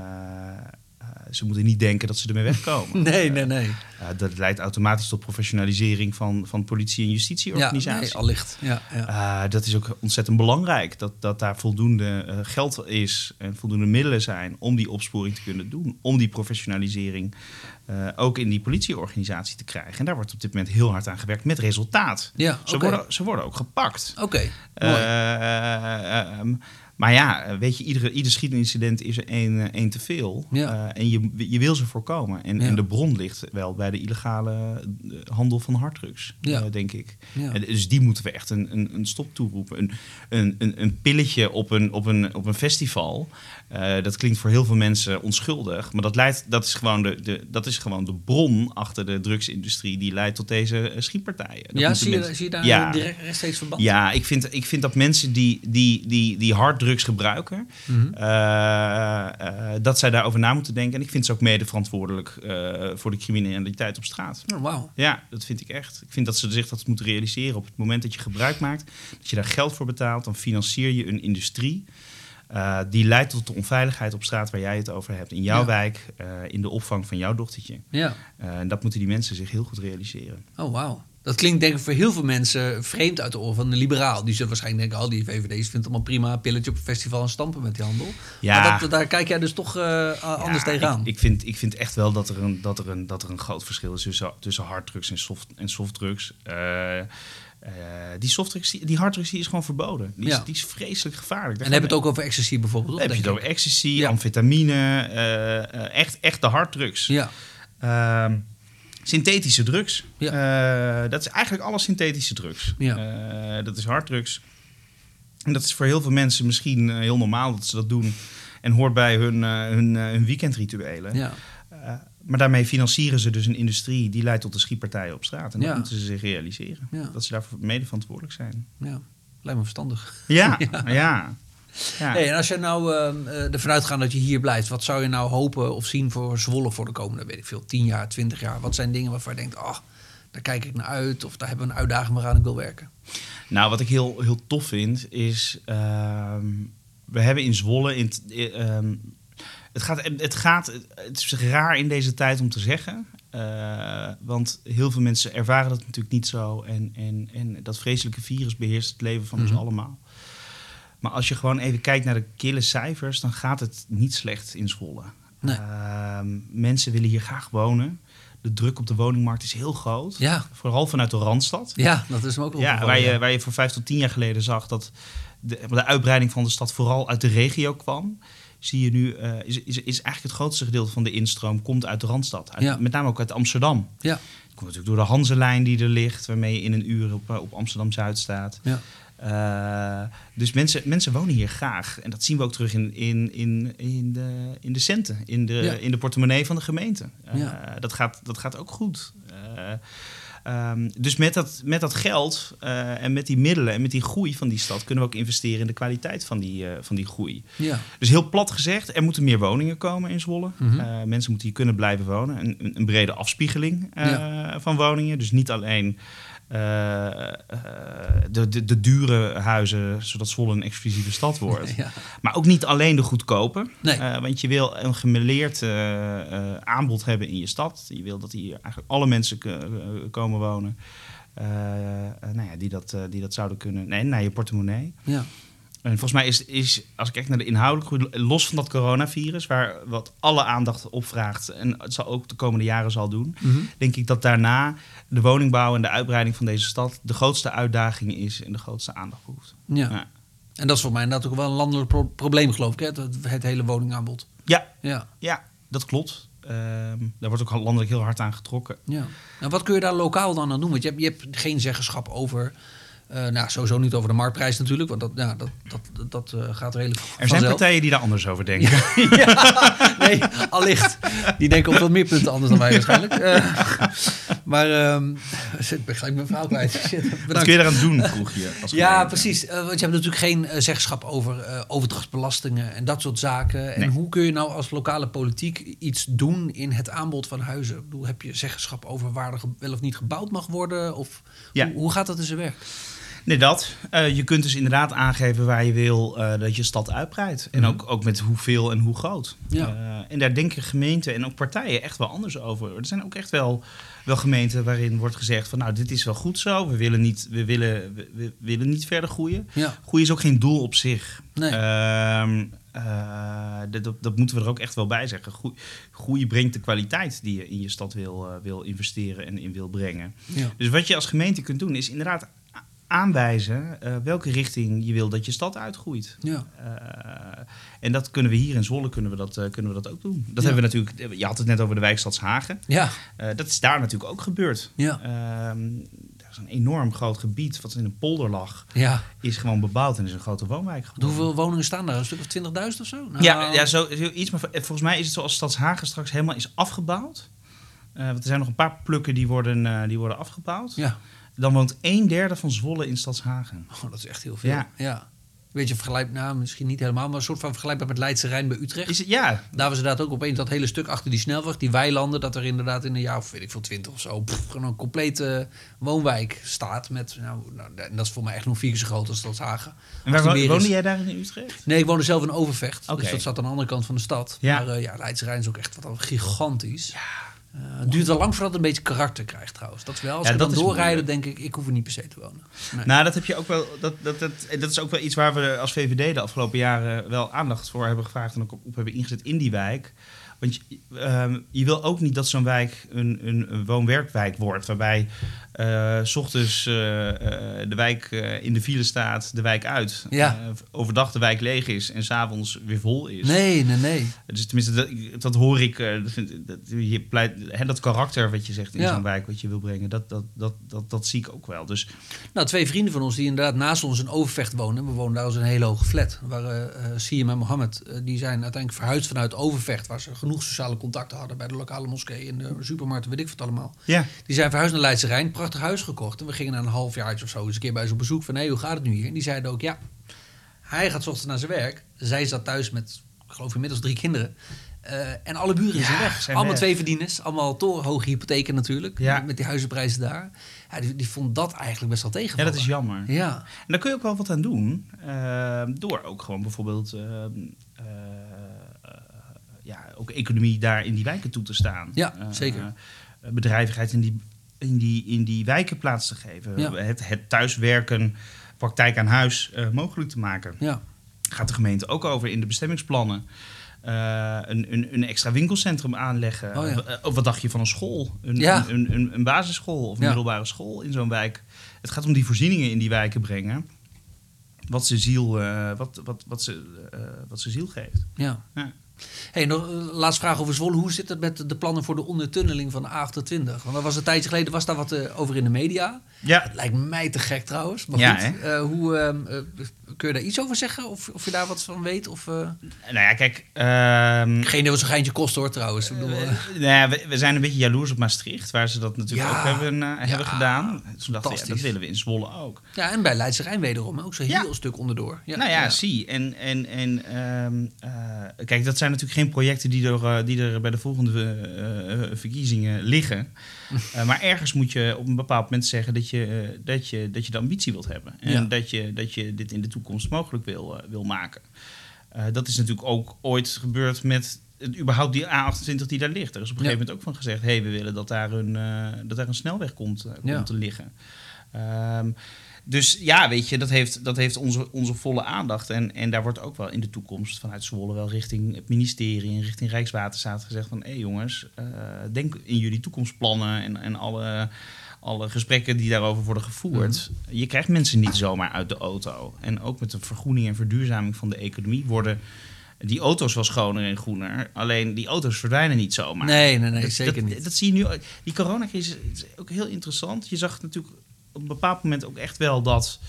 ze moeten niet denken dat ze ermee wegkomen. Nee, nee, nee. Dat leidt automatisch tot professionalisering van, van politie- en Ja, justitieorganisaties. nee, allicht. Ja, ja. Dat is ook ontzettend belangrijk. Dat, dat daar voldoende geld is en voldoende middelen zijn om die opsporing te kunnen doen. Om die professionalisering uh, ook in die politieorganisatie te krijgen. En daar wordt op dit moment heel hard aan gewerkt met resultaat. Ja, ze, worden, ze worden ook gepakt. Oké, Uh, mooi. ehm, maar ja, weet je, iedere, ieder schietincident is er één, eh, één te veel. Ja. Uh, en je, je wil ze voorkomen. En, Ja. en de bron ligt wel bij de illegale eh, handel van harddrugs, Ja. eh, denk ik. En dus die moeten we echt een, een, een stop toeroepen. Een, een, een, een pilletje op een, op een, op een festival. Uh, dat klinkt voor heel veel mensen onschuldig. Maar dat, leidt, dat, is gewoon de, de, dat is gewoon de bron achter de drugsindustrie. Die leidt tot deze schietpartijen. Dat Ja, zie je, zie je daar direct rechtstreeks verband? Ja, ik vind, ik vind dat mensen die, die, die, die harddrugs gebruiken, Mhm. eh, eh, dat zij daarover na moeten denken. En ik vind ze ook mede verantwoordelijk eh, voor de criminaliteit op straat. Oh, wauw. Ja, dat vind ik echt. Ik vind dat ze zich dat moeten realiseren. Op het moment dat je gebruik maakt, dat je daar geld voor betaalt, dan financier je een industrie. die leidt tot de onveiligheid op straat waar jij het over hebt. In jouw Ja. wijk, in de opvang van jouw dochtertje. Ja. En dat moeten die mensen zich heel goed realiseren. Oh, wauw. Dat klinkt denk ik voor heel veel mensen vreemd uit de oren van de liberaal. Die zullen waarschijnlijk denken, al die VVD's vindt het allemaal prima. Pilletje op een festival en stampen met die handel. Ja. Maar dat, daar kijk jij dus toch eh, anders Ja, tegenaan. Ik, ik, vind, ik vind echt wel dat er een, dat er een, dat er een groot verschil is tussen, tussen harddrugs en, soft, en softdrugs. Eh, eh, die softdrugs, die, die harddrugs, die is gewoon verboden. Die is, Ja. die is vreselijk gevaarlijk. en heb je het ook over ecstasy bijvoorbeeld? Dan heb je het over ecstasy, Ja. amfetamine, eh, echt, echt de harddrugs. Ja. Ehm, synthetische drugs. Ja. Eh, dat is eigenlijk alle synthetische drugs. Ja. Eh, dat is harddrugs. En dat is voor heel veel mensen misschien eh, heel normaal dat ze dat doen. En hoort bij hun, eh, hun, hun weekendrituelen. ja. Maar daarmee financieren ze dus een industrie die leidt tot de schietpartijen op straat. En dat moeten ze zich realiseren. Dat ze daarvoor mede verantwoordelijk zijn. ja. Lijkt me verstandig. Ja, ja. Ja. Hey, en als je nou eh, ervan uitgaat dat je hier blijft, wat zou je nou hopen of zien voor Zwolle voor de komende, weet ik veel, 10 jaar, 20 jaar? Wat zijn dingen waarvan je denkt, oh, daar kijk ik naar uit of daar hebben we een uitdaging waaraan ik wil werken? Nou, wat ik heel, heel tof vind, is... ehm, we hebben in Zwolle... In, eh, ehm, het, gaat, het gaat... Het is raar in deze tijd om te zeggen. eh, want heel veel mensen ervaren dat natuurlijk niet zo. En, en, en dat vreselijke virus beheerst het leven van Mhm. ons allemaal. Maar als je gewoon even kijkt naar de kille cijfers... dan gaat het niet slecht in Zwolle. Nee. Ehm, mensen willen hier graag wonen. De druk op de woningmarkt is heel groot. Ja, Vooral vanuit de Randstad. ja dat is me ook wel Ja, waar je, waar je voor vijf tot tien jaar geleden zag dat de, de uitbreiding van de stad vooral uit de regio kwam. Zie je nu, eh, is, is, is eigenlijk het grootste gedeelte van de instroom komt uit de Randstad. Uit, Ja. Met name ook uit Amsterdam. Ja, komt natuurlijk door de Hanselijn die er ligt, waarmee je in een uur op, eh, op Amsterdam-Zuid staat. ja, Eh, dus mensen, mensen wonen hier graag. En dat zien we ook terug in, in, in, in, de, in de centen, in de, Ja. in de portemonnee van de gemeente. Eh, Ja. dat, gaat, dat gaat ook goed. Eh, ehm, dus met dat, met dat geld eh, en met die middelen en met die groei van die stad... kunnen we ook investeren in de kwaliteit van die, eh, van die groei. ja. Dus heel plat gezegd, er moeten meer woningen komen in Zwolle. Eh, mensen moeten hier kunnen blijven wonen. Een, een, brede afspiegeling van woningen. Dus niet alleen de, de, de dure huizen, zodat Zwolle een exclusieve stad wordt. ja. Maar ook niet alleen de goedkope. Nee. Eh, want je wil een gemeleerd eh, eh, aanbod hebben in je stad. Je wil dat hier eigenlijk alle mensen eh, komen wonen. eh, eh, nou ja, die, dat, eh, die dat zouden kunnen. Nee, naar je portemonnee. ja. En volgens mij is, is, als ik kijk naar de inhoudelijke groei, los van dat coronavirus, waar wat alle aandacht opvraagt en het zal ook de komende jaren zal doen, Mhm. denk ik dat daarna de woningbouw en de uitbreiding van deze stad de grootste uitdaging is en de grootste aandacht behoeft. ja. Ja. En dat is voor mij inderdaad ook wel een landelijk pro- probleem, geloof ik, hè? Het, het hele woningaanbod. Ja, Ja, ja dat klopt. Ehm, daar wordt ook landelijk heel hard aan getrokken. ja. En wat kun je daar lokaal dan aan doen? Want je hebt, je hebt geen zeggenschap over... eh, nou, sowieso niet over de marktprijs natuurlijk, want dat, ja, dat, dat, dat eh, gaat redelijk Er zijn partijen die daar anders over denken. ja, nee, allicht. Die denken op wat meer punten anders dan wij waarschijnlijk. Eh, maar ehm ik ben gelijk mijn verhaal kwijt. Shit, Wat kun je eraan doen, vroeg je. Als Ja, precies. Want je hebt natuurlijk geen zeggenschap over overdrachtsbelastingen en dat soort zaken. En Nee. hoe kun je nou als lokale politiek iets doen in het aanbod van huizen? Ik bedoel, heb je zeggenschap over waar er wel of niet gebouwd mag worden? Of Ja. hoe, hoe gaat dat in zijn werk? Nee, dat. Eh, je kunt dus inderdaad aangeven waar je wil eh, dat je stad uitbreidt. En Mhm. ook, ook met hoeveel en hoe groot. Ja. Eh, en daar denken gemeenten en ook partijen echt wel anders over. Er zijn ook echt wel, wel gemeenten waarin wordt gezegd van... nou, dit is wel goed zo, we willen niet, we willen, we, we willen niet verder groeien. Ja, Groei is ook geen doel op zich. nee. Ehm, eh, dat, dat, moeten we er ook echt wel bij zeggen. Groei, groei brengt de kwaliteit die je in je stad wil, wil investeren en in wil brengen. ja. Dus wat je als gemeente kunt doen, is inderdaad aanwijzen eh, welke richting je wil dat je stad uitgroeit. Ja. Eh, en dat kunnen we hier in Zwolle kunnen we dat, eh, kunnen we dat ook doen. Dat Ja. hebben we natuurlijk. Je had het net over de wijkstad Hagen. Ja, dat is daar natuurlijk ook gebeurd. ja, Ehm, dat is een enorm groot gebied wat in een polder lag, ja. is gewoon bebouwd en is een grote woonwijk geworden. Hoeveel woningen staan daar? Een stuk of 20.000 of zo? Nou, Ja, ja zo, iets. Maar volgens mij is het zo als Stadshagen straks helemaal is afgebouwd. Want er zijn nog een paar plukken die worden, die worden afgebouwd. Ja. Dan woont een derde van Zwolle in Stadshagen. Oh, dat is echt heel veel. Ja. ja. Weet je, vergelijk, nou, misschien niet helemaal, maar een soort van vergelijkbaar met Leidse Rijn bij Utrecht. Is het, ja, Daar was inderdaad ook opeens dat hele stuk achter die snelweg, die weilanden, dat er inderdaad in een jaar of weet ik veel, twintig of zo, pff, gewoon een complete woonwijk staat. Met, nou, nou, en dat is voor mij echt nog vier keer zo groot als dat Hagen. en waar is. woonde jij daar in Utrecht? Nee, ik woonde zelf in Overvecht. Dus dat zat aan de andere kant van de stad. Ja. Maar eh, ja, Leidse Rijn is ook echt wat al gigantisch. Eh, het duurt wel lang voordat het een beetje karakter krijgt trouwens. Dat is wel. Als Ja, we dat dan doorrijden, moeilijk. denk ik, ik hoef er niet per se te wonen. Nee. Nou, dat heb je ook wel. Dat, dat, dat, dat is ook wel iets waar we als VVD de afgelopen jaren wel aandacht voor hebben gevraagd en ook op, op hebben ingezet in die wijk. Want je, je wil ook niet dat zo'n wijk een, een, een woon-werkwijk wordt, waarbij eh, s ochtends eh, eh, de wijk in de file staat, de wijk uit. Ja. Overdag de wijk leeg is en s'avonds weer vol is. nee, nee, nee. Dus tenminste, dat, dat hoor ik. dat, dat, je pleit, hè, dat karakter wat je zegt in Ja. zo'n wijk, wat je wil brengen, dat, dat, dat, dat, dat zie ik ook wel. Dus Nou, twee vrienden van ons die inderdaad naast ons in Overvecht wonen. We wonen daar als een hele hoge flat. Waar Siem en Mohammed, die zijn uiteindelijk verhuisd vanuit Overvecht. Waar ze genoeg sociale contacten hadden bij de lokale moskee, in de supermarkt, weet ik wat allemaal. ja, Die zijn verhuisd naar Leidse Rijn, prachtig huis gekocht. En we gingen na een halfjaartje of zo eens een keer bij ze op bezoek van... hé, hoe gaat het nu hier? En die zeiden ook, ja, hij gaat 's ochtends naar zijn werk. Zij zat thuis met, ik geloof inmiddels drie kinderen. Eh, en alle buren Ja, zijn weg. zijn allemaal weg. twee verdieners. Allemaal torenhoge hypotheken natuurlijk. Ja. Met die huizenprijzen daar. Ja, die, die vond dat eigenlijk best wel ja, tegenvallen. dat is jammer. Ja, En daar kun je ook wel wat aan doen. eh, door ook gewoon bijvoorbeeld eh, eh, eh, ja, ook economie daar in die wijken toe te staan. Ja, Eh, zeker. eh, bedrijvigheid in die, in, die, in die wijken plaats te geven. Ja. Het, het thuiswerken, praktijk aan huis eh, mogelijk te maken. ja. Gaat de gemeente ook over in de bestemmingsplannen. Een, een, een extra winkelcentrum aanleggen. Oh ja. Of wat dacht je van een school? Een, Ja. een, een, basisschool of een Ja. middelbare school in zo'n wijk. Het gaat om die voorzieningen in die wijken brengen. Wat ze ziel, wat, wat, wat ze, wat ze ziel geeft. ja. Hey, nog een laatste vraag over Zwolle. Hoe zit het met de plannen voor de ondertunneling van de A28? Want er was een tijdje geleden was daar wat eh, over in de media. Ja, Het lijkt mij te gek trouwens. Maar Ja, goed, eh, hoe, ehm, eh, kun je daar iets over zeggen? Of, of je daar wat van weet? Of, eh nou ja, kijk. ehm, geen wat zo'n geintje kost hoor trouwens. Ik bedoel, eh, Eh, nou ja, we, we zijn een beetje jaloers op Maastricht, waar ze dat natuurlijk ook hebben, hebben gedaan. Toen dachten we, ja, dat willen we in Zwolle ook. ja, en bij Leidse Rijn wederom. Ook zo'n Ja. heel stuk onderdoor. Ja, nou ja, zie. En, en, en ehm, eh, kijk, dat zijn natuurlijk geen projecten die er, die er bij de volgende verkiezingen liggen. Eh, maar ergens moet je op een bepaald moment zeggen dat je, eh, dat je, dat je de ambitie wilt hebben. En Ja. dat, je, dat je dit in de toekomst mogelijk wil, eh, wil maken. Dat is natuurlijk ook ooit gebeurd met het, überhaupt die A28 die daar ligt. Er is op een Ja. gegeven moment ook van gezegd... hé, hey, we willen dat daar een, dat daar een snelweg komt, komt Ja. te liggen. Ehm, dus ja, weet je, dat heeft, dat heeft onze, onze volle aandacht. En, en daar wordt ook wel in de toekomst vanuit Zwolle wel richting het ministerie en richting Rijkswaterstaat gezegd van... hé jongens, eh, denk in jullie toekomstplannen en, en alle, alle gesprekken die daarover worden gevoerd. Je krijgt mensen niet zomaar uit de auto. En ook met de vergroening en verduurzaming van de economie worden die auto's wel schoner en groener. Alleen die auto's verdwijnen niet zomaar. Nee, nee, nee, Dat- zeker dat, niet. Dat zie je nu. Die coronacrisis is ook heel interessant. Je zag natuurlijk op een bepaald moment ook echt wel dat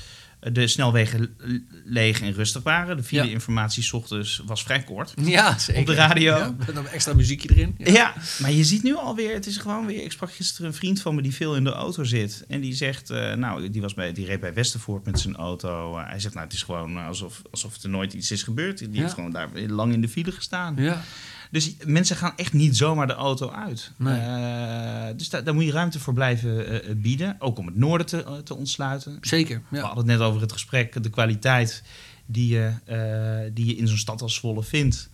eh, de snelwegen le- leeg en rustig waren. De Ja. file-informatie 's ochtends was vrij kort. Ja, zeker. Op de radio. Ja, met een extra muziekje erin. Ja. Ja. maar je ziet nu alweer, het is gewoon weer. Ik sprak gisteren een vriend van me die veel in de auto zit. En die zegt, eh, nou, die, was bij, die reed bij Westervoort met zijn auto. Eh, hij zegt, nou, het is gewoon alsof, alsof er nooit iets is gebeurd. Die Ja. heeft gewoon daar weer lang in de file gestaan. Ja. Dus mensen gaan echt niet zomaar de auto uit. Nee. Eh, dus daar, daar moet je ruimte voor blijven eh, bieden. Ook om het noorden te, eh, te ontsluiten. Zeker. We hadden het net over het gesprek, de kwaliteit die je, eh, die je in zo'n stad als Zwolle vindt.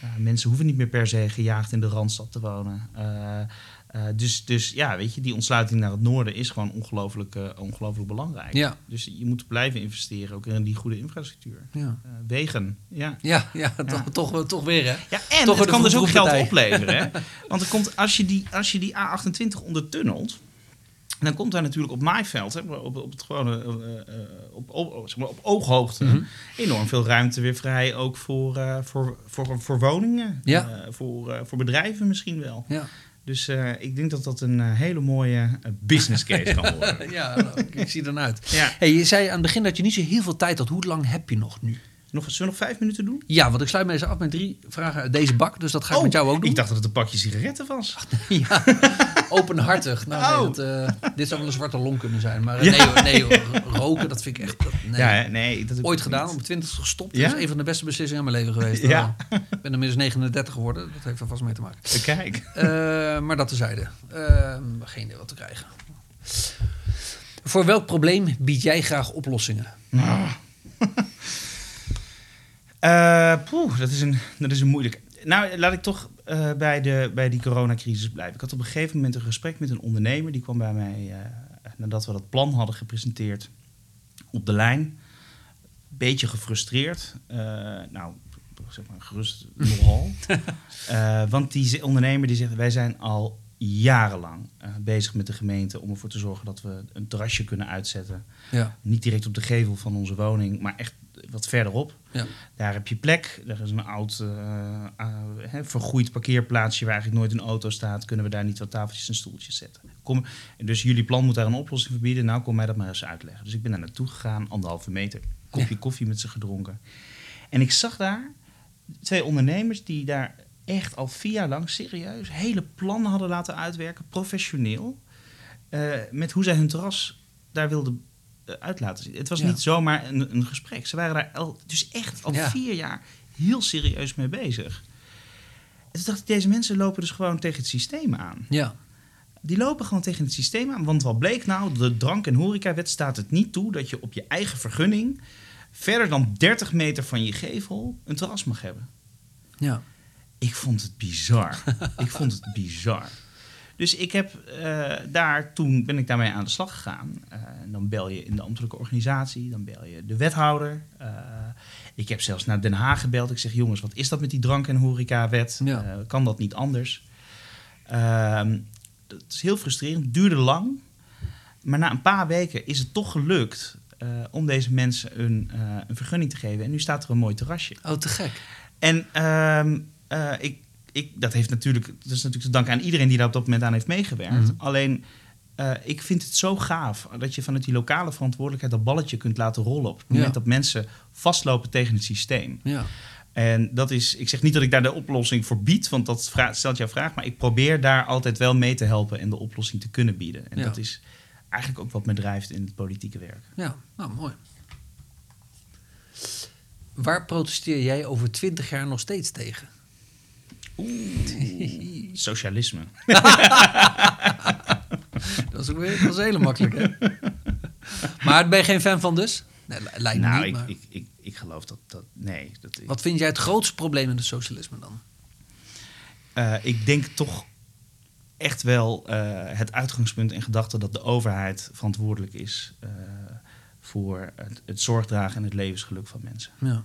Eh, mensen hoeven niet meer per se gejaagd in de Randstad te wonen. Eh, dus, dus ja, weet je, die ontsluiting naar het noorden is gewoon ongelooflijk, eh, ongelooflijk belangrijk. Ja. Dus je moet blijven investeren, ook in die goede infrastructuur. Ja. Eh, wegen, ja. Ja, ja, toch, Toch, toch weer hè. Ja, en Toch het kan dus ook geld opleveren. Hè? Want er komt, als, je die, als je die A28 ondertunnelt... dan komt daar natuurlijk op maaiveld, hè, op, op, het gewone, op, op, zeg maar op ooghoogte... Mhm. enorm veel ruimte weer vrij ook voor, voor, voor, voor woningen. Ja. Voor, voor bedrijven misschien wel. Ja, Dus eh, ik denk dat dat een eh, hele mooie eh, business case kan worden. ja nou, ik, zie ernaar Ja. Hey, je zei aan het begin dat je niet zo heel veel tijd had. Hoe lang heb je nog nu? Nog, zullen we nog vijf minuten doen? Ja, want ik sluit me eens af met drie vragen uit deze bak. Dus dat ga ik met jou ook doen. ik dacht dat het een pakje sigaretten was. Ja. Openhartig. Nou, nee, Oh. dat, eh, dit zou wel een zwarte long kunnen zijn. Maar eh, Ja. nee, nee roken, dat vind ik echt... dat- nee. Ja, nee. Dat Ooit gedaan, niet. op mijn twintigste gestopt. Ja? Dat is een van de beste beslissingen in mijn leven geweest. Ja. Uh, Ik ben inmiddels 39 geworden. Dat heeft er vast mee te maken. Kijk. Eh, maar dat tezijde. Geen idee wat te krijgen. Voor welk probleem bied jij graag oplossingen? Nou. Eh, poeh, dat is een, dat is een moeilijk. Nou, laat ik toch eh, bij, de, bij die coronacrisis blijven. Ik had op een gegeven moment een gesprek met een ondernemer. Die kwam bij mij, eh, nadat we dat plan hadden gepresenteerd, op de lijn. Beetje gefrustreerd. Eh, nou, zeg maar gerust nogal. Want die ondernemer die zegt, wij zijn al jarenlang bezig met de gemeente... om ervoor te zorgen dat we een terrasje kunnen uitzetten. Ja. Niet direct op de gevel van onze woning, maar echt wat verderop. Ja. Daar heb je plek. Er is een oud eh, eh, hè, vergroeid parkeerplaatsje waar eigenlijk nooit een auto staat. Kunnen we daar niet wat tafeltjes en stoeltjes zetten? Kom, dus jullie plan moet daar een oplossing voor bieden. Nou, kom mij dat maar eens uitleggen. Dus ik ben daar naartoe gegaan, anderhalve meter. Kopje Ja. koffie met ze gedronken. En ik zag daar twee ondernemers die daar echt al vier jaar lang serieus hele plannen hadden laten uitwerken, professioneel. eh, met hoe zij hun terras daar wilden eh, uit laten zien. Het was Ja. niet zomaar een, een gesprek. Ze waren daar al, dus echt al Ja. vier jaar heel serieus mee bezig. En toen dacht ik, deze mensen lopen dus gewoon tegen het systeem aan. Ja. Die lopen gewoon tegen het systeem aan. Want wat bleek nou? De drank- en horecawet staat het niet toe dat je op je eigen vergunning verder dan 30 meter van je gevel een terras mag hebben. Ja. Ik vond het bizar. ik vond het bizar. Dus ik heb eh, daar, toen ben ik daarmee aan de slag gegaan. Eh, en dan bel je in de ambtelijke organisatie, dan bel je de wethouder. Eh, ik heb zelfs naar Den Haag gebeld. Ik zeg, jongens, wat is dat met die drank- en horecawet? Ja. Kan dat niet anders? Ehm dat is heel frustrerend, duurde lang. Maar na een paar weken is het toch gelukt om deze mensen een, een vergunning te geven. En nu staat er een mooi terrasje. Oh, te gek. En ehm, eh, ik, ik, dat, heeft natuurlijk, dat is natuurlijk te danken aan iedereen die daar op dat moment aan heeft meegewerkt. Mhm. Alleen, eh, ik vind het zo gaaf dat je vanuit die lokale verantwoordelijkheid dat balletje kunt laten rollen. Op het moment Ja. dat mensen vastlopen tegen het systeem. Ja. En dat is, ik zeg niet dat ik daar de oplossing voor bied, want dat stelt jouw vraag. Maar ik probeer daar altijd wel mee te helpen en de oplossing te kunnen bieden. En Ja. dat is eigenlijk ook wat me drijft in het politieke werk. Ja, nou mooi. Waar protesteer jij over 20 jaar nog steeds tegen? Socialisme. Dat is ook weer dat is hele makkelijk, hè? Maar ben je geen fan van dus? Nee, li- lijkt me Nou, niet, ik, maar- ik, ik, ik geloof dat. dat nee, dat, Wat vind jij het grootste probleem in het socialisme dan? Eh, ik denk toch echt wel eh, het uitgangspunt en gedachte dat de overheid verantwoordelijk is eh, voor het, het zorgdragen en het levensgeluk van mensen. Ja.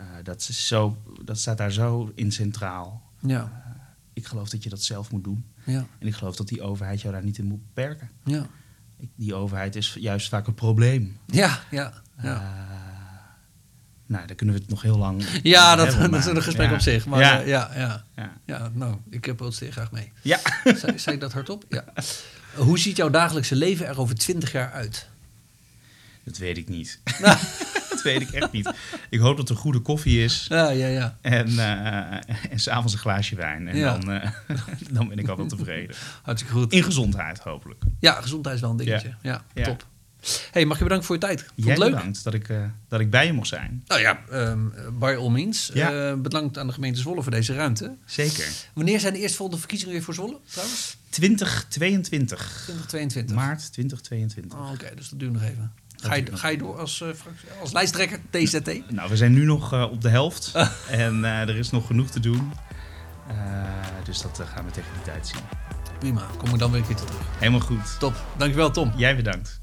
Eh, dat, is zo, dat staat daar zo in centraal. Ja. Ik geloof dat je dat zelf moet doen. Ja. En ik geloof dat die overheid jou daar niet in moet beperken. Ja. Die overheid is juist vaak een probleem. Ja. Ja. Ja. Eh, nou, daar kunnen we het nog heel lang Ja, dat, hebben, dat is een gesprek ja. op zich. Maar ja. ja, ja, ja. Ja. ja, nou, ik eh, protesteer graag mee. Ja. Zei, zei ik dat hardop? Ja. Hoe ziet jouw dagelijkse leven er over 20 jaar uit? Dat weet ik niet. dat weet ik echt niet. Ik hoop dat er goede koffie is. Ja, ja, ja. En, eh en s'avonds een glaasje wijn. En Ja. dan, eh, dan ben ik al wel tevreden. Hartstikke goed. In gezondheid, hopelijk. Ja, gezondheid is wel een dingetje. Ja, top. hey, mag je bedanken voor je tijd. Vond Jij het leuk? bedankt dat ik, eh, dat ik bij je mocht zijn. Nou ja, ehm by all means. Ja. Bedankt aan de gemeente Zwolle voor deze ruimte. Zeker. Wanneer zijn de eerstvolgende verkiezingen weer voor Zwolle, trouwens? 2022. 2022. Maart 2022. Oh, Oké, dus dat duurt nog even. Ga je, ga door als, eh, als lijsttrekker TZT? Nou, we zijn nu nog eh, op de helft. en eh, er is nog genoeg te doen. Dus dat gaan we tegen die tijd zien. Prima, kom ik dan weer een keer terug. Helemaal goed. Top, dankjewel Tom. Jij bedankt.